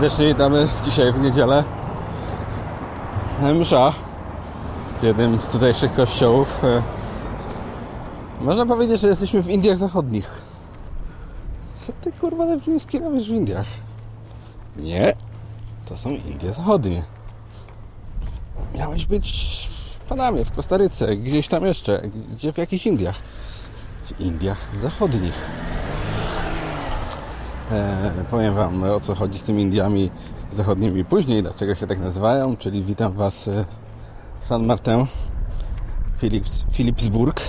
Serdecznie witamy dzisiaj w niedzielę. Msza w jednym z tutejszych kościołów. E, Można powiedzieć, że jesteśmy w Indiach Zachodnich. Co ty kurwa Lepiński robisz w Indiach? Nie, to są Indie Zachodnie. Miałeś być w Panamie, w Kostaryce, gdzieś tam jeszcze, gdzie w jakichś Indiach. W Indiach Zachodnich. E, powiem Wam o co chodzi z tymi Indiami zachodnimi później, dlaczego się tak nazywają, czyli witam Was e, San Martin, Philips, Philipsburg.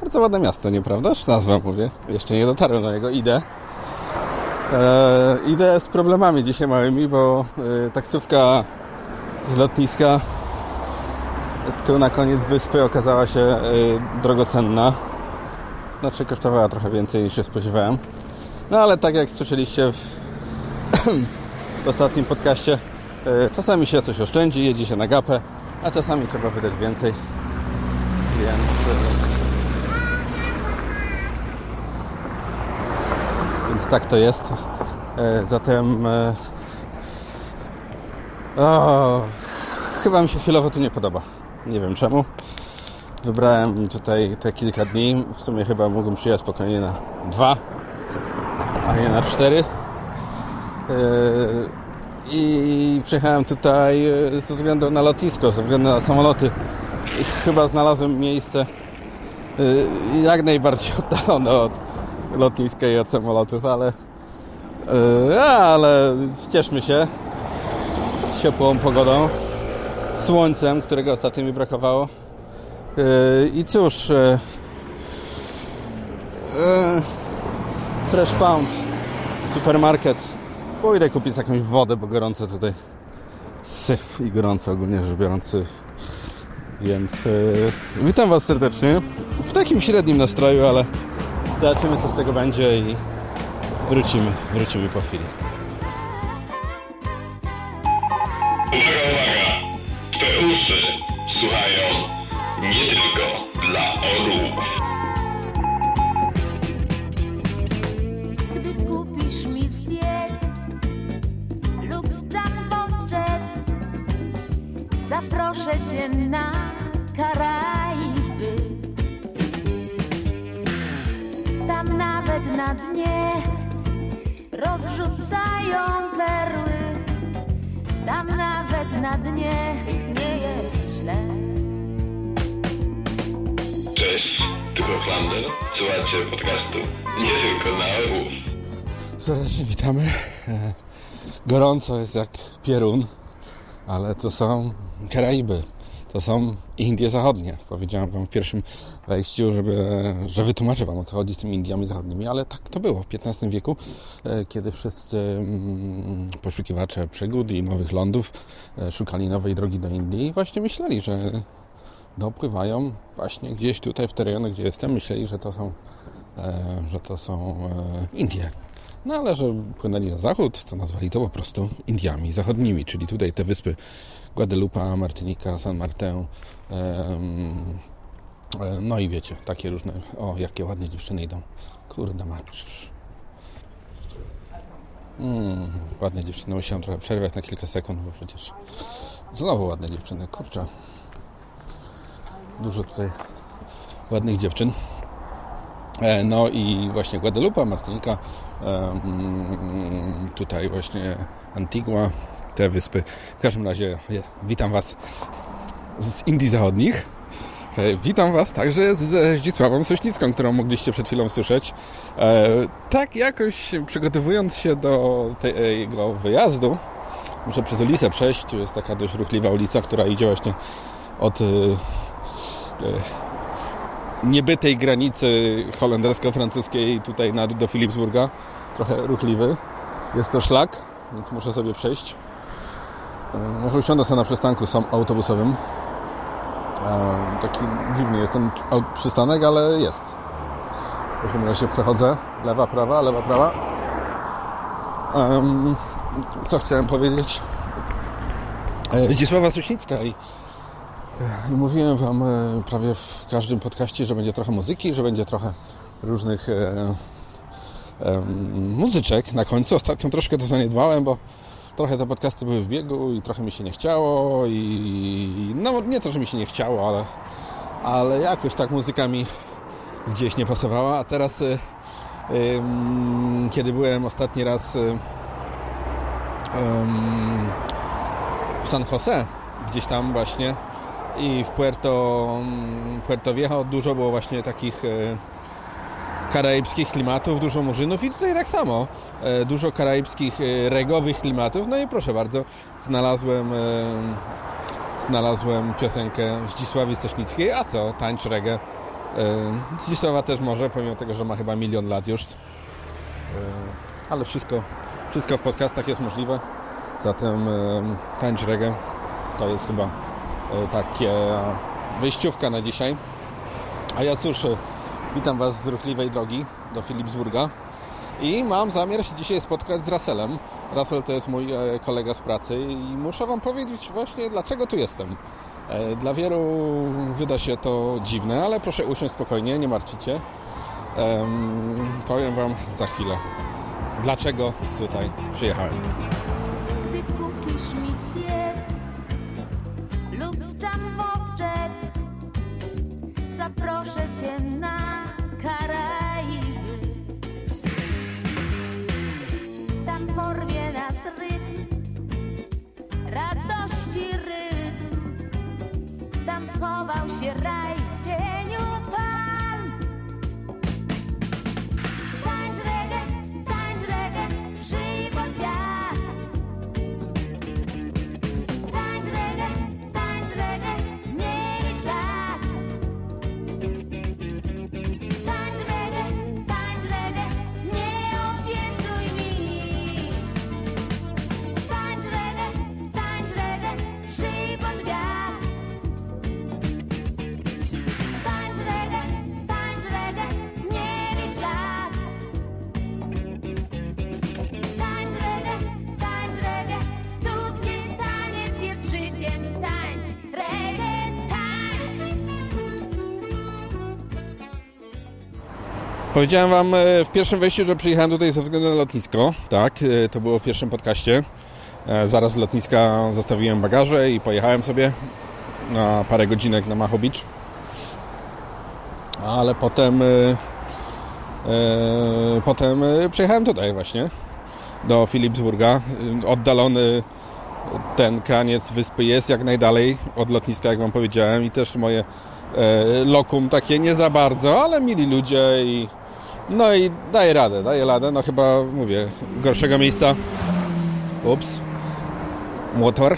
Bardzo ładne miasto, nieprawdaż? Nazwa mówię. Jeszcze nie dotarłem do niego, idę. E, idę z problemami dzisiaj małymi, bo taksówka z lotniska tu na koniec wyspy okazała się drogocenna. Znaczy kosztowała trochę więcej niż się spodziewałem. No ale tak jak słyszeliście w, w ostatnim podcaście, e, czasami się coś oszczędzi, jedzie się na gapę, a czasami trzeba wydać więcej. Więc, e, więc tak to jest. E, Zatem o, chyba mi się chwilowo tu nie podoba. Nie wiem czemu. Wybrałem tutaj te kilka dni. W sumie chyba mógłbym przyjechać spokojnie na dwa, a nie na cztery. Yy, I przyjechałem tutaj yy, ze względu na lotnisko, ze względu na samoloty. I chyba znalazłem miejsce yy, jak najbardziej oddalone od lotniska i od samolotów, ale ale cieszmy się ciepłą pogodą, słońcem, którego ostatnio mi brakowało. I cóż, Fresh Pound, supermarket. Pójdę kupić jakąś wodę, bo gorąco tutaj. Syf i gorąco ogólnie rzecz biorąc. Więc yy, witam Was serdecznie. W takim średnim nastroju, ale zobaczymy co z tego będzie i wrócimy, wrócimy po chwili. E, Gorąco jest jak pierun, ale to są Karaiby. To są Indie Zachodnie. Powiedziałem Wam w pierwszym wejściu, żeby, że wytłumaczę Wam o co chodzi z tymi Indiami Zachodnimi, ale tak to było w XV wieku, e, kiedy wszyscy mm, poszukiwacze przygód i nowych lądów e, szukali nowej drogi do Indii i właśnie myśleli, że dopływają właśnie gdzieś tutaj w te rejony, gdzie jestem. Myśleli, że to są, że to są Indie. No ale że płynęli na zachód, to nazwali to po prostu Indiami Zachodnimi, czyli tutaj te wyspy Guadalupe, Martynika, San Martin. e, no i wiecie, takie różne. O, jakie ładnie dziewczyny idą. Kurde, masz. Mm, ładne dziewczyny. Musiałem trochę przerwać na kilka sekund, bo przecież znowu ładne dziewczyny. Kurczę. Dużo tutaj ładnych dziewczyn. E, No i właśnie Guadalupe, Martynika, em, tutaj właśnie Antigua, te wyspy. W każdym razie witam Was z Indii Zachodnich. E, Witam Was także z Zdzisławą Sośnicką, którą mogliście przed chwilą słyszeć. E, Tak jakoś przygotowując się do tego wyjazdu, muszę przez ulicę przejść. Tu jest taka dość ruchliwa ulica, która idzie właśnie od e, e, niebytej granicy holendersko-francuskiej tutaj na, do Philipsburga. Trochę ruchliwy. Jest to szlak, więc muszę sobie przejść. E, Może usiądę sobie na przystanku autobusowym. E, Taki dziwny jest ten przystanek, ale jest. W każdym razie przechodzę. Lewa, prawa, lewa, prawa. Co chciałem powiedzieć? E, Zdzisława Sośnicka i i mówiłem Wam e, prawie w każdym podcaście, że będzie trochę muzyki, że będzie trochę różnych e, em, muzyczek na końcu. Ostatnio troszkę to zaniedbałem, bo trochę te podcasty były w biegu i trochę mi się nie chciało i no nie to, że mi się nie chciało, ale, ale jakoś tak muzyka mi gdzieś nie pasowała, a teraz y, kiedy byłem ostatni raz y, w San Jose, gdzieś tam właśnie i w Puerto, Puerto Viejo dużo było właśnie takich karaibskich klimatów, dużo murzynów i tutaj tak samo. E, dużo karaibskich e, regowych klimatów. No i proszę bardzo, znalazłem e, znalazłem piosenkę Zdzisławy Stośnickiej. A co? Tańcz reggae. Zdzisława też może, pomimo tego, że ma chyba milion lat już. Ale wszystko, wszystko w podcastach jest możliwe. Zatem tańcz reggae to jest chyba takie wyjściówka na dzisiaj. A ja cóż, Witam Was z ruchliwej drogi do Philipsburga i mam zamiar się dzisiaj spotkać z Russellem. Russell to jest mój e, kolega z pracy i muszę Wam powiedzieć właśnie dlaczego tu jestem. E, dla wielu wyda się to dziwne, ale proszę usiąść spokojnie, nie martwicie. Powiem Wam za chwilę, dlaczego tutaj przyjechałem. Powiedziałem Wam e, w pierwszym wejściu, że przyjechałem tutaj ze względu na lotnisko. Tak, e, to było w pierwszym podcaście. E, Zaraz z lotniska zostawiłem bagaże i pojechałem sobie na parę godzinek na Maho Beach. Ale potem potem przyjechałem tutaj właśnie do Philipsburga. Oddalony ten kraniec wyspy jest jak najdalej od lotniska, jak Wam powiedziałem i też moje lokum takie nie za bardzo, ale mili ludzie i no i daje radę, daje radę, no chyba mówię, gorszego miejsca. Ups. Motor.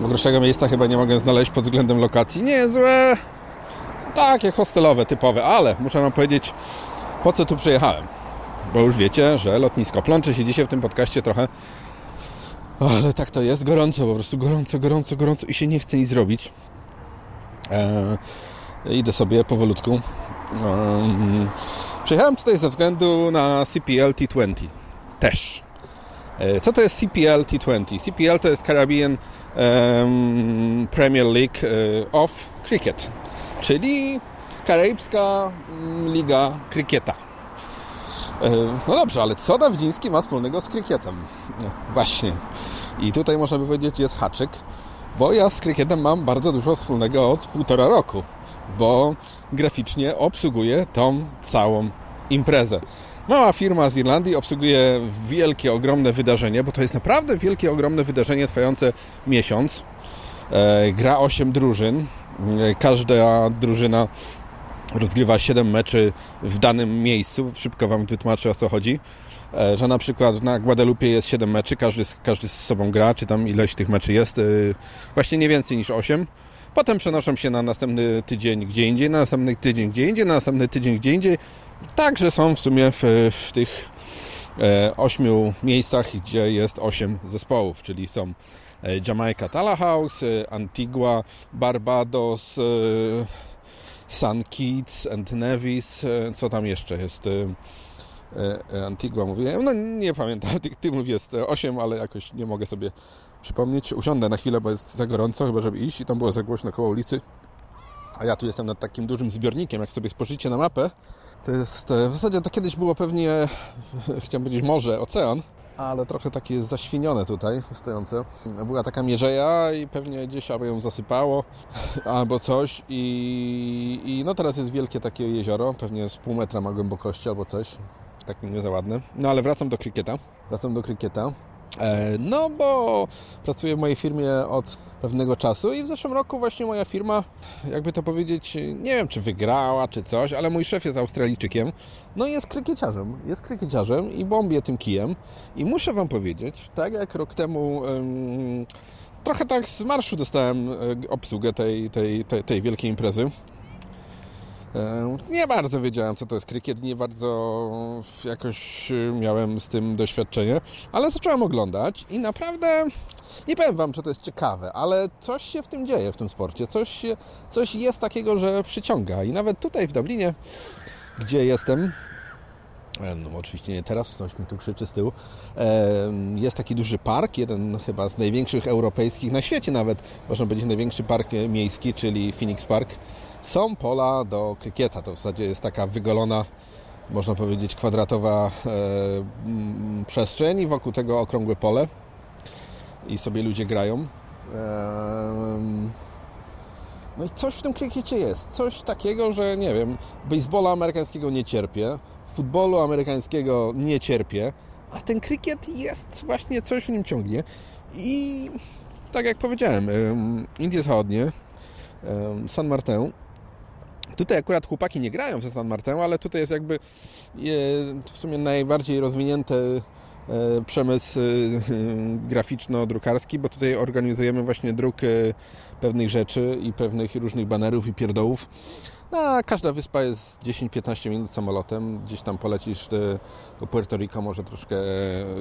Gorszego miejsca chyba nie mogę znaleźć pod względem lokacji, nie złe takie hostelowe, typowe, ale muszę Wam powiedzieć po co tu przyjechałem? Bo już wiecie, że lotnisko plącze się dzisiaj w tym podcaście trochę. Ale tak to jest, gorąco po prostu, gorąco, gorąco, gorąco i się nie chce nic zrobić. E, idę sobie powolutku. Um, przyjechałem tutaj ze względu na CPL T20 też. E, co to jest CPL T20? CPL to jest Caribbean em, Premier League e, of Cricket, czyli Karaibska mm, Liga Krykieta. E, No dobrze, ale co Dawdziński ma wspólnego z krykietem? No, Właśnie. I tutaj można by powiedzieć jest haczyk, bo ja z krykietem mam bardzo dużo wspólnego od półtora roku, bo graficznie obsługuję tą całą imprezę. Mała firma z Irlandii obsługuje wielkie, ogromne wydarzenie, bo to jest naprawdę wielkie, ogromne wydarzenie trwające miesiąc. E, Gra 8 drużyn. E, Każda drużyna rozgrywa 7 meczy w danym miejscu. Szybko Wam wytłumaczę o co chodzi. E, Że na przykład na Guadalupe jest 7 meczy, każdy, każdy z sobą gra, czy tam ileś tych meczy jest. e, Właśnie nie więcej niż 8. Potem przenoszą się na następny tydzień gdzie indziej, na następny tydzień gdzie indziej, na następny tydzień gdzie indziej. Także są w sumie w, w tych e, ośmiu miejscach, gdzie jest osiem zespołów, czyli są e, Jamaica Tallahouse, e, Antigua, Barbados, e, St. Kitts and Nevis, co tam jeszcze jest? Antigua mówiłem, no nie pamiętam tych tymów jest 8, ale jakoś nie mogę sobie przypomnieć. Usiądę na chwilę, bo jest za gorąco, chyba żeby iść i tam było za głośno koło ulicy. A ja tu jestem nad takim dużym zbiornikiem, jak sobie spojrzycie na mapę, to jest, e, w zasadzie to kiedyś było pewnie, chciałem powiedzieć morze, ocean, ale trochę takie jest zaświnione tutaj stojące. Była taka mierzeja i pewnie gdzieś albo ją zasypało, albo coś i, i no teraz jest wielkie takie jezioro, pewnie z pół metra ma głębokości albo coś, tak nie za ładne. No ale wracam do krykieta, wracam do krykieta. E, No, bo pracuję w mojej firmie od pewnego czasu i w zeszłym roku właśnie moja firma, jakby to powiedzieć, nie wiem czy wygrała, czy coś, ale mój szef jest Australijczykiem, no i jest krykieciarzem, jest krykieciarzem i bombie tym kijem. I muszę Wam powiedzieć, tak jak rok temu em, trochę tak z marszu dostałem e, obsługę tej, tej, tej, tej wielkiej imprezy, Nie bardzo wiedziałem, co to jest krykiet, nie bardzo jakoś e, miałem z tym doświadczenie, ale zacząłem oglądać i naprawdę nie powiem Wam, że to jest ciekawe, ale coś się w tym dzieje, w tym sporcie. Coś, coś jest takiego, że przyciąga. I nawet tutaj w Dublinie, gdzie jestem, e, no oczywiście nie teraz, ktoś mi tu krzyczy z tyłu. E, Jest taki duży park, jeden chyba z największych europejskich na świecie nawet, można powiedzieć największy park miejski, czyli Phoenix Park. Są pola do krykieta, to w zasadzie jest taka wygolona, można powiedzieć kwadratowa e, przestrzeń i wokół tego okrągłe pole i sobie ludzie grają. No i coś w tym krykiecie jest. Coś takiego, że nie wiem, baseballa amerykańskiego nie cierpię, futbolu amerykańskiego nie cierpię, a ten krykiet jest właśnie coś w nim ciągnie. I tak jak powiedziałem, em, Indie Zachodnie, San Martin. Tutaj akurat chłopaki nie grają w San Martin, ale tutaj jest jakby e, w sumie najbardziej rozwinięty e, przemysł e, graficzno-drukarski, bo tutaj organizujemy właśnie druk pewnych rzeczy i pewnych różnych banerów i pierdołów. No, a każda wyspa jest 10-15 minut samolotem. Gdzieś tam polecisz do Puerto Rico, może troszkę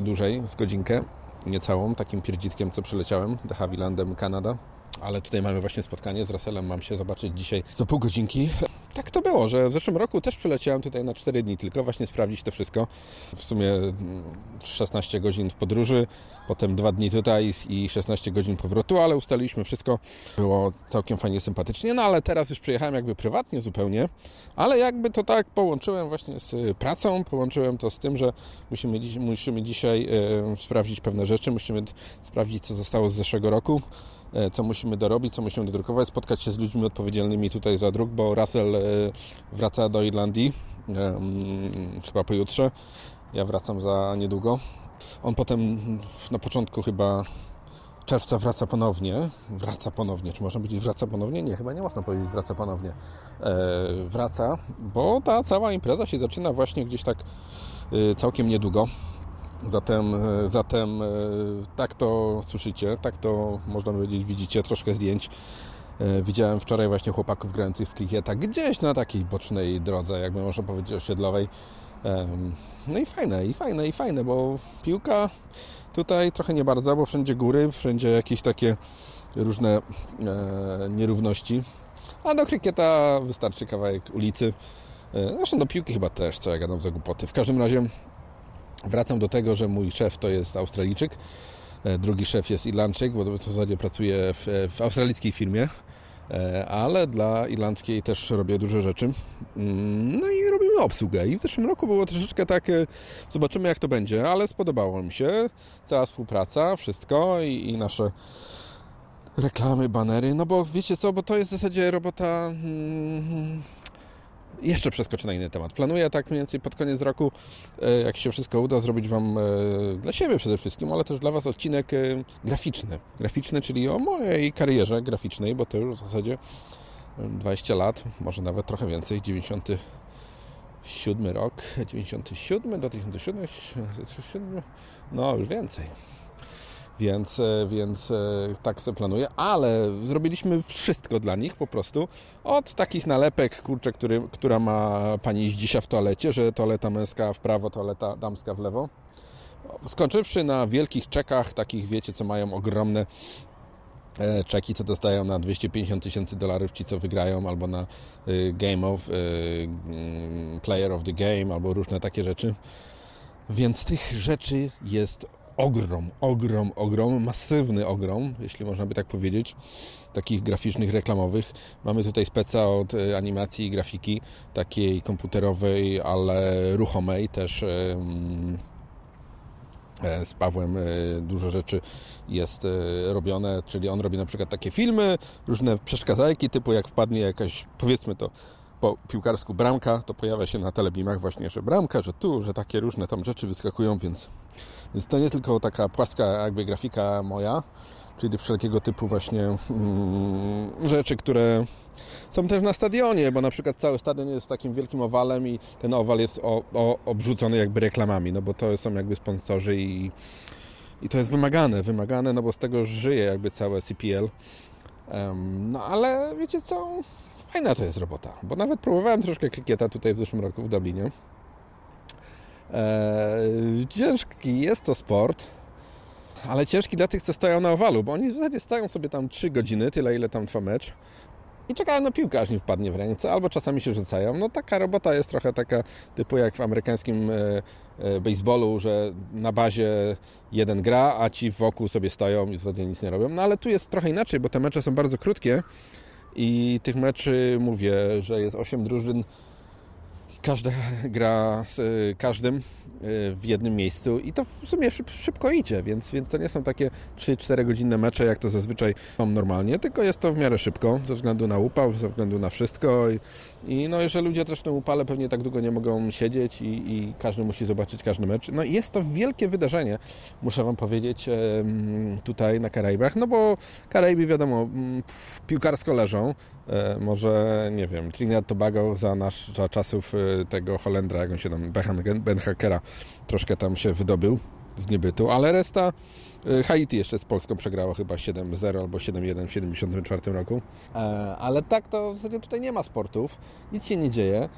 dłużej, z godzinkę, niecałą, takim pierdzitkiem, co przyleciałem, de Havillandem, Kanada. Ale tutaj mamy właśnie spotkanie z Russellem, mam się zobaczyć dzisiaj za pół godzinki. Tak to było, że w zeszłym roku też przyleciałem tutaj na 4 dni tylko, właśnie sprawdzić to wszystko. W sumie mm, 16 godzin w podróży, potem 2 dni tutaj i 16 godzin powrotu, ale ustaliliśmy wszystko. Było całkiem fajnie, sympatycznie, no ale teraz już przyjechałem jakby prywatnie zupełnie, ale jakby to tak połączyłem właśnie z pracą, połączyłem to z tym, że musimy, musimy dzisiaj e, sprawdzić pewne rzeczy, musimy sprawdzić co zostało z zeszłego roku co musimy dorobić, co musimy dodrukować, spotkać się z ludźmi odpowiedzialnymi tutaj za druk, bo Russell e, wraca do Irlandii e, chyba pojutrze. Ja wracam za niedługo. On potem na początku chyba czerwca wraca ponownie. Wraca ponownie. Czy można powiedzieć wraca ponownie? Nie, chyba nie można powiedzieć wraca ponownie. E, wraca, bo ta cała impreza się zaczyna właśnie gdzieś tak e, całkiem niedługo. Zatem, e, zatem e, tak to słyszycie, tak to można powiedzieć, widzicie troszkę zdjęć. E, Widziałem wczoraj właśnie chłopaków grających w klikieta gdzieś na takiej bocznej drodze, jakby można powiedzieć osiedlowej. No i fajne, i fajne, i fajne, bo piłka tutaj trochę nie bardzo, bo wszędzie góry, wszędzie jakieś takie różne nierówności. A do krykieta wystarczy kawałek ulicy. Zresztą do piłki chyba też, co ja gadam za głupoty. W każdym razie Wracam do tego, że mój szef to jest Australijczyk, e, drugi szef jest Irlandczyk, bo w zasadzie pracuję w, w australijskiej firmie, e, ale dla irlandzkiej też robię duże rzeczy. Mm, No i robimy obsługę. I w zeszłym roku było troszeczkę tak, e, zobaczymy jak to będzie, ale spodobało mi się. Cała współpraca, wszystko i, i nasze reklamy, banery, no bo wiecie co, bo to jest w zasadzie robota... mm, jeszcze przeskoczę na inny temat. Planuję tak mniej więcej pod koniec roku, e, jak się wszystko uda, zrobić Wam e, dla siebie przede wszystkim, ale też dla Was odcinek e, graficzny. Graficzny, czyli o mojej karierze graficznej, bo to już w zasadzie e, 20 lat, może nawet trochę więcej, 97 rok, 97 do 2007, no już więcej. Więc, e, więc e, tak sobie planuję, ale zrobiliśmy wszystko dla nich po prostu. Od takich nalepek, kurczę, który, która ma pani dzisiaj w toalecie, że toaleta męska w prawo, toaleta damska w lewo. Skończywszy na wielkich czekach, takich wiecie, co mają ogromne e, czeki, co dostają na 250 tysięcy dolarów ci, co wygrają, albo na y, Game of, y, mm, Player of the Game, albo różne takie rzeczy. Więc tych rzeczy jest ogrom, ogrom, ogrom, masywny ogrom, jeśli można by tak powiedzieć, takich graficznych, reklamowych. Mamy tutaj speca od e, animacji i grafiki, takiej komputerowej, ale ruchomej też. E, z Pawłem e, dużo rzeczy jest robione, czyli on robi na przykład takie filmy, różne przeszkadzajki, typu jak wpadnie jakaś, powiedzmy to, po piłkarsku bramka, to pojawia się na telebimach właśnie, że bramka, że tu, że takie różne tam rzeczy wyskakują, więc, więc to nie tylko taka płaska jakby grafika moja, czyli wszelkiego typu właśnie mm, rzeczy, które są też na stadionie, bo na przykład cały stadion jest takim wielkim owalem i ten owal jest o, o, obrzucony jakby reklamami, no bo to są jakby sponsorzy i, i to jest wymagane, wymagane, no bo z tego żyje jakby całe CPL. Um, no ale wiecie co, fajna to jest robota, bo nawet próbowałem troszkę krykieta tutaj w zeszłym roku w Dublinie. Eee, ciężki jest to sport, ale ciężki dla tych, co stoją na owalu, bo oni w zasadzie stają sobie tam 3 godziny, tyle ile tam trwa mecz i czekają na piłkę, aż im wpadnie w ręce, albo czasami się rzucają. No taka robota jest trochę taka typu jak w amerykańskim e, e, baseballu, że na bazie jeden gra, a ci wokół sobie stoją i w zasadzie nic nie robią. No ale tu jest trochę inaczej, bo te mecze są bardzo krótkie i tych meczy, mówię, że jest 8 drużyn, każda gra z y, każdym y, w jednym miejscu. I to w sumie szybko idzie, więc, więc to nie są takie 3-4 godzinne mecze, jak to zazwyczaj mam normalnie, tylko jest to w miarę szybko, ze względu na upał, ze względu na wszystko i no, że ludzie też w tym upale pewnie tak długo nie mogą siedzieć i, i każdy musi zobaczyć każdy mecz. No jest to wielkie wydarzenie, muszę Wam powiedzieć, tutaj na Karaibach, no bo Karaiby wiadomo, piłkarsko leżą, e, może, nie wiem, Trinidad Tobago za, nasz, za czasów e, tego Holendra, jak on się tam, Ben Hackera, troszkę tam się wydobył z niebytu, ale reszta Haiti jeszcze z Polską przegrało chyba 7-0 albo 7-1 w 1974 roku. Ale tak to w zasadzie tutaj nie ma sportów, nic się nie dzieje.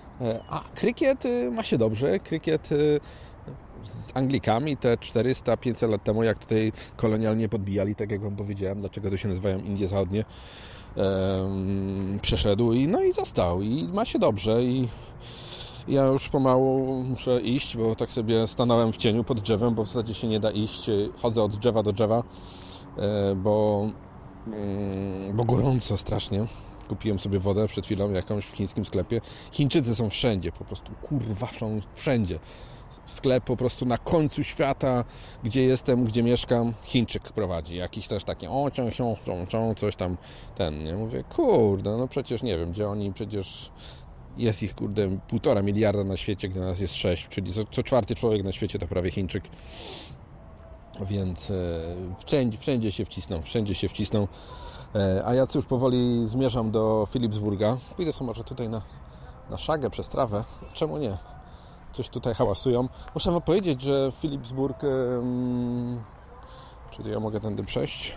A krykiet ma się dobrze. Krykiet z Anglikami te 400-500 lat temu, jak tutaj kolonialnie podbijali, tak jak Wam powiedziałem, dlaczego to się nazywają Indie Zachodnie, przeszedł i no i został i ma się dobrze i ja już pomału muszę iść, bo tak sobie stanąłem w cieniu pod drzewem, bo w zasadzie się nie da iść. Chodzę od drzewa do drzewa, e, bo, mm, bo gorąco strasznie. Kupiłem sobie wodę przed chwilą jakąś w chińskim sklepie. Chińczycy są wszędzie, po prostu kurwa są wszędzie sklep po prostu na końcu świata, gdzie jestem, gdzie mieszkam, Chińczyk prowadzi. Jakiś też taki o, cią, cią, cią, coś tam, ten, nie? Mówię, kurde, no przecież nie wiem, gdzie oni, przecież jest ich, kurde, półtora miliarda na świecie, gdy nas jest sześć, czyli co, co czwarty człowiek na świecie to prawie Chińczyk. Więc e, wszędzie, wszędzie się wcisną, wszędzie się wcisną. E, a ja cóż, powoli zmierzam do Philipsburga. Pójdę sobie może tutaj na, na szagę przez trawę. Czemu nie? coś tutaj hałasują. Muszę wam powiedzieć, że Philipsburg... Um, czy ja mogę tędy przejść?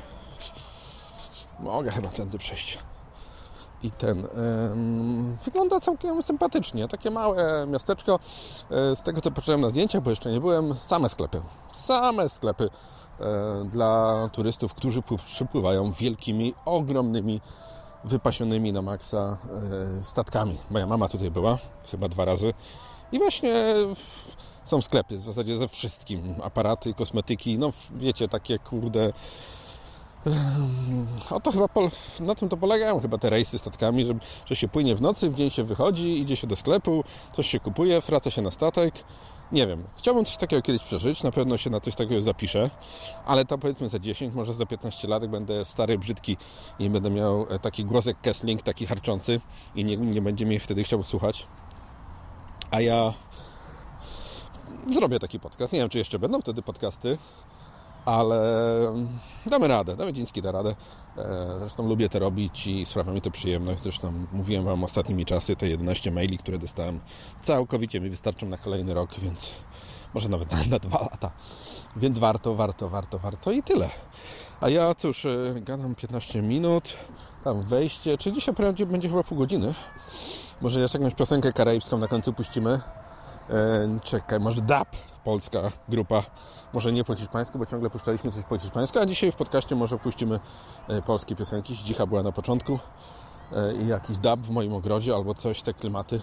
Mogę chyba tędy przejść. I ten wygląda całkiem sympatycznie. Takie małe miasteczko. E, z tego co patrzyłem na zdjęciach, bo jeszcze nie byłem, same sklepy. Same sklepy e, dla turystów, którzy przypływają wielkimi, ogromnymi, wypasionymi na maksa e, statkami. Moja mama tutaj była chyba dwa razy i właśnie są sklepy w zasadzie ze wszystkim. Aparaty, kosmetyki, no wiecie, takie kurde... O to chyba na tym to polegają chyba te rejsy statkami, że, że się płynie w nocy, w dzień się wychodzi, idzie się do sklepu, coś się kupuje, wraca się na statek. Nie wiem, chciałbym coś takiego kiedyś przeżyć, na pewno się na coś takiego zapiszę, ale to powiedzmy za 10, może za 15 lat, będę stary, brzydki i będę miał taki głosek Kessling, taki harczący i nie, nie będzie mnie wtedy chciał słuchać a ja zrobię taki podcast. Nie wiem, czy jeszcze będą wtedy podcasty, ale damy radę. Damy Dziński da radę. E, zresztą lubię to robić i sprawia mi to przyjemność. Zresztą mówiłem Wam ostatnimi czasy, te 11 maili, które dostałem, całkowicie mi wystarczą na kolejny rok, więc może nawet na, na dwa lata. Więc warto, warto, warto, warto i tyle. A ja cóż, e, gadam 15 minut, tam wejście, czy dzisiaj prawdzie będzie chyba pół godziny. Może jeszcze jakąś piosenkę karaibską na końcu puścimy. E, czekaj, może DAP, polska grupa. Może nie po hiszpańsku, bo ciągle puszczaliśmy coś po hiszpańsku, a dzisiaj w podcaście może puścimy e, polskie piosenki. Dzicha była na początku e, i jakiś DAP w moim ogrodzie albo coś, te klimaty,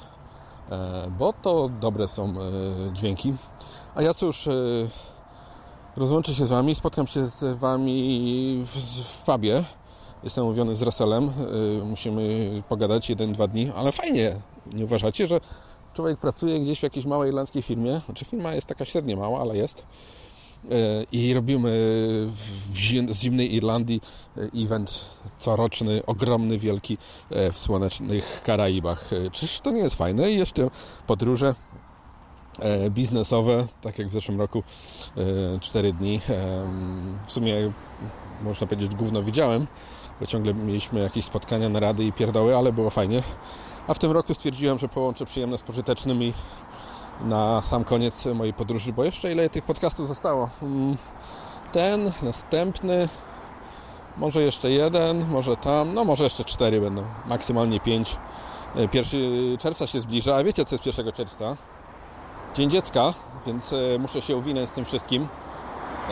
bo to dobre są dźwięki. A ja cóż, rozłączę się z Wami, spotkam się z Wami w, w pubie Jestem umówiony z Russellem. Musimy pogadać jeden, dwa dni, ale fajnie. Nie uważacie, że człowiek pracuje gdzieś w jakiejś małej irlandzkiej firmie? Znaczy firma jest taka średnio mała, ale jest. i robimy z zimnej Irlandii e, event coroczny, ogromny, wielki w słonecznych Karaibach. Czyż to nie jest fajne? I jeszcze podróże biznesowe, tak jak w zeszłym roku, 4 dni. W sumie można powiedzieć, gówno widziałem, bo ciągle mieliśmy jakieś spotkania, narady i pierdoły, ale było fajnie. A w tym roku stwierdziłem, że połączę przyjemne z pożytecznym i na sam koniec mojej podróży, bo jeszcze ile tych podcastów zostało? Mm, ten, następny, może jeszcze jeden, może tam, no może jeszcze cztery będą, maksymalnie pięć. E, pierwszy czerwca się zbliża, a wiecie co jest 1 czerwca? Dzień dziecka, więc e, muszę się uwinąć z tym wszystkim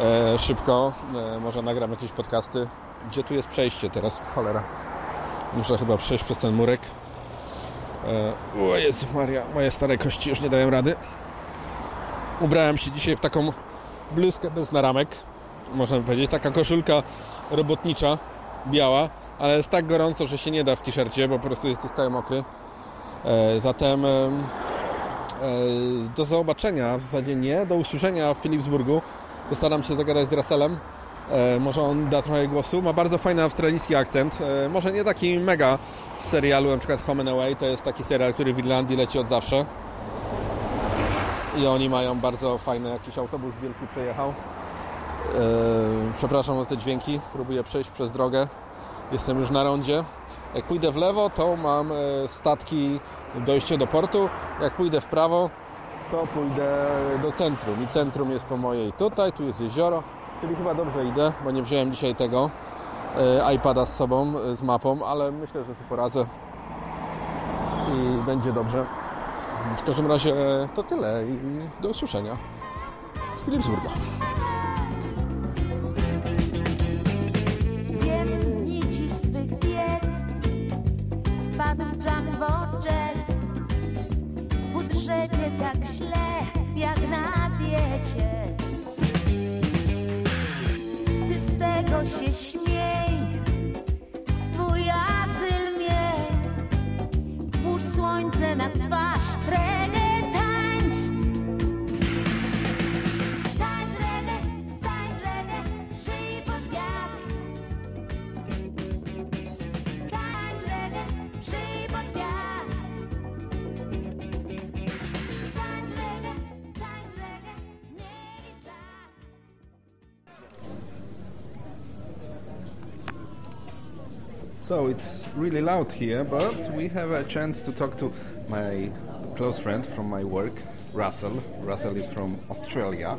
e, szybko. Może nagram jakieś podcasty. Gdzie tu jest przejście teraz? Cholera. Muszę chyba przejść przez ten murek. O Jezu Maria, moje stare kości już nie dają rady. Ubrałem się dzisiaj w taką bluzkę bez naramek, można powiedzieć. Taka koszulka robotnicza, biała, ale jest tak gorąco, że się nie da w t-shircie, bo po prostu jesteś cały mokry. E, zatem e, e, do zobaczenia, w zasadzie nie, do usłyszenia w Philipsburgu. Postaram się zagadać z Russellem. Może on da trochę głosu. Ma bardzo fajny australijski akcent. Może nie taki mega z serialu, na przykład Home and Away. To jest taki serial, który w Irlandii leci od zawsze i oni mają bardzo fajny jakiś autobus wielki przejechał. Yy, przepraszam za te dźwięki, próbuję przejść przez drogę. Jestem już na rondzie. Jak pójdę w lewo, to mam e, statki dojście do portu. Jak pójdę w prawo, to pójdę do centrum. I centrum jest po mojej tutaj, tu jest jezioro. Czyli chyba dobrze idę, bo nie wziąłem dzisiaj tego e, iPada z sobą, e, z mapą, ale myślę, że sobie poradzę i będzie dobrze. W każdym razie to tyle i do usłyszenia. Z Spadł jumbo jet. W budżecie tak jak na diecie So it's really loud here, but we have a chance to talk to my close friend from my work, Russell. Russell is from Australia,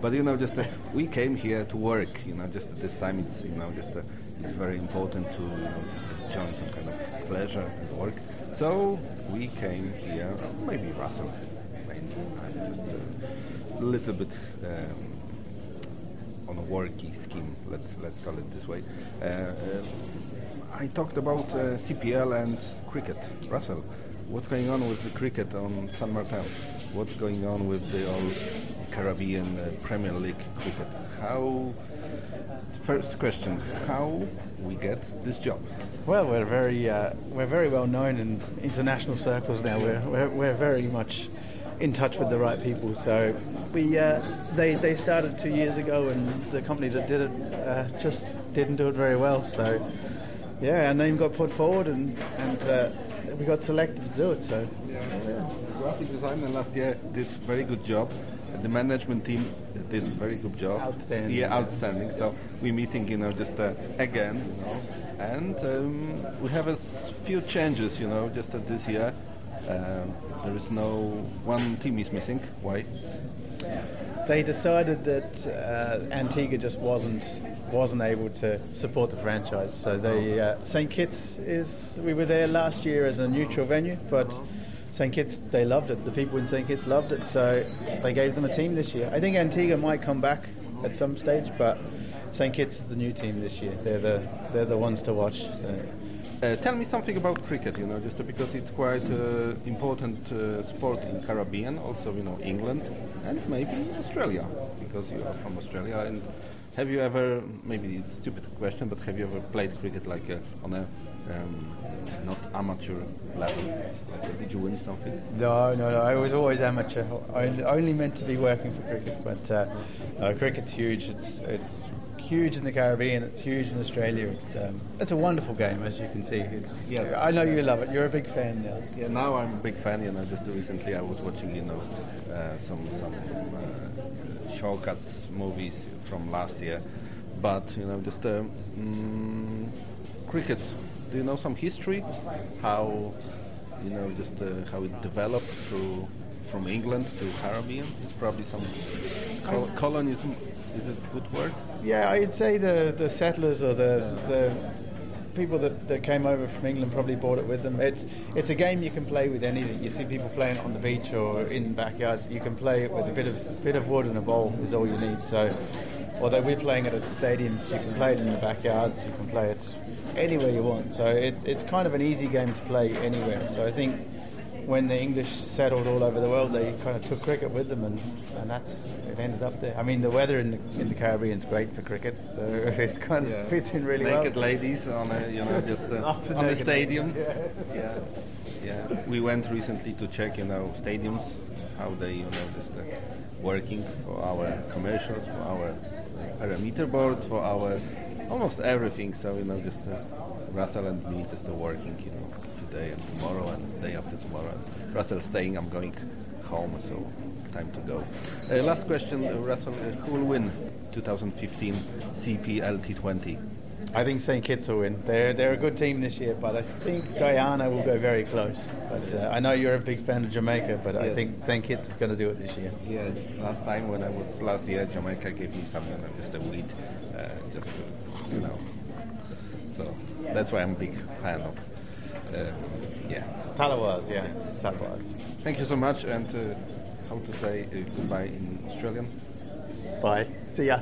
but you know, just uh, we came here to work. You know, just at this time, it's you know, just uh, it's very important to you know, just join some kind of pleasure at work. So we came here. Maybe Russell, maybe I'm just a little bit. Um, on a worky scheme, let's let's call it this way. Uh, uh, I talked about uh, CPL and cricket. Russell, what's going on with the cricket on San Martin? What's going on with the old Caribbean uh, Premier League cricket? How? First question: How we get this job? Well, we're very uh, we're very well known in international circles now. We're, we're we're very much in touch with the right people. So we uh, they they started two years ago, and the company that did it uh, just didn't do it very well. So yeah, our name got put forward, and and uh, we got selected to do it. So Graphic designer last year did very good job. The management team did a very good job. Outstanding. Yeah, outstanding. So we're meeting, you know, just uh, again, you know, and um, we have a few changes, you know, just uh, this year. Um, there is no one team is missing. Why? they decided that uh, Antigua just wasn't wasn't able to support the franchise. So the uh, St Kitts is we were there last year as a neutral venue, but St Kitts they loved it. The people in St Kitts loved it, so they gave them a team this year. I think Antigua might come back at some stage, but St Kitts is the new team this year. They're the they're the ones to watch. So. Uh, tell me something about cricket, you know, just because it's quite uh, important uh, sport in Caribbean, also, you know, England and maybe Australia, because you are from Australia. And have you ever, maybe it's a stupid question, but have you ever played cricket like uh, on a um, not amateur level. Did you win something? No, no, no. I was always amateur. Only, only meant to be working for cricket, but uh, no, cricket's huge. It's it's huge in the Caribbean. It's huge in Australia. It's um, it's a wonderful game, as you can see. It's, Yeah. I know you love it. You're a big fan now. Yeah, now I'm a big fan. You know, just recently I was watching, you know, uh, some some uh, shortcuts movies from last year, but you know, just um, mm, cricket. Do you know some history? How you know, just uh, how it developed through from England to Caribbean? It's probably some col- colonism. Is it a good word? Yeah, I'd say the, the settlers or the the people that, that came over from England probably brought it with them. It's it's a game you can play with anything. You see people playing it on the beach or in backyards. You can play it with a bit of bit of wood and a ball is all you need. So, although we're playing it at stadiums, you can play it in the backyards. You can play it anywhere you want. So it, it's kind of an easy game to play anywhere. So I think when the English settled all over the world, they kind of took cricket with them, and, and that's it ended up there. I mean, the weather in the, in the Caribbean is great for cricket, so it kind of fits in really naked well. Naked ladies on a you know just uh, Lots on the stadium. ladies, yeah, yeah. We went recently to check you know stadiums, how they you know just uh, working for our commercials, for our parameter boards, for our almost everything. So you know just uh, Russell and me just uh, working you know today and tomorrow and day after tomorrow. Russell staying, I'm going home, so time to go. Uh, last question, uh, Russell, uh, who will win 2015 CPL T20? I think St Kitts will win. They're they're a good team this year, but I think Guyana will go very close. But uh, I know you're a big fan of Jamaica, but I think St Kitts is going to do it this year. Yeah, last time when I was last year, Jamaica gave me some, you know, just a weed, uh, just to, you know. So that's why I'm a big fan of. Uh, yeah. Talawas, yeah, Talawas. Thank you so much, and uh, how to say uh, goodbye in Australian? Bye. See ya.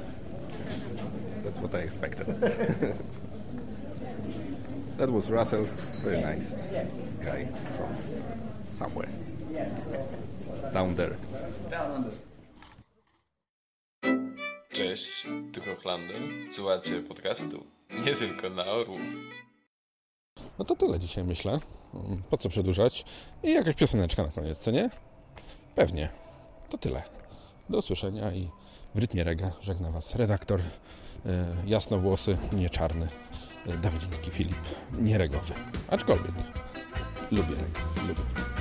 That's what I expected. that was Russell, very nice guy from somewhere down there. Cześć, tu Hochlander. Słuchacie podcastu nie tylko na orłów. No to tyle dzisiaj myślę. Po co przedłużać? I jakaś pioseneczka na koniec, co nie? Pewnie. To tyle. Do usłyszenia i w rytmie rega żegna Was redaktor jasnowłosy, nie czarny, e, Dawidziński Filip, nie regowy. Aczkolwiek lubię lubię.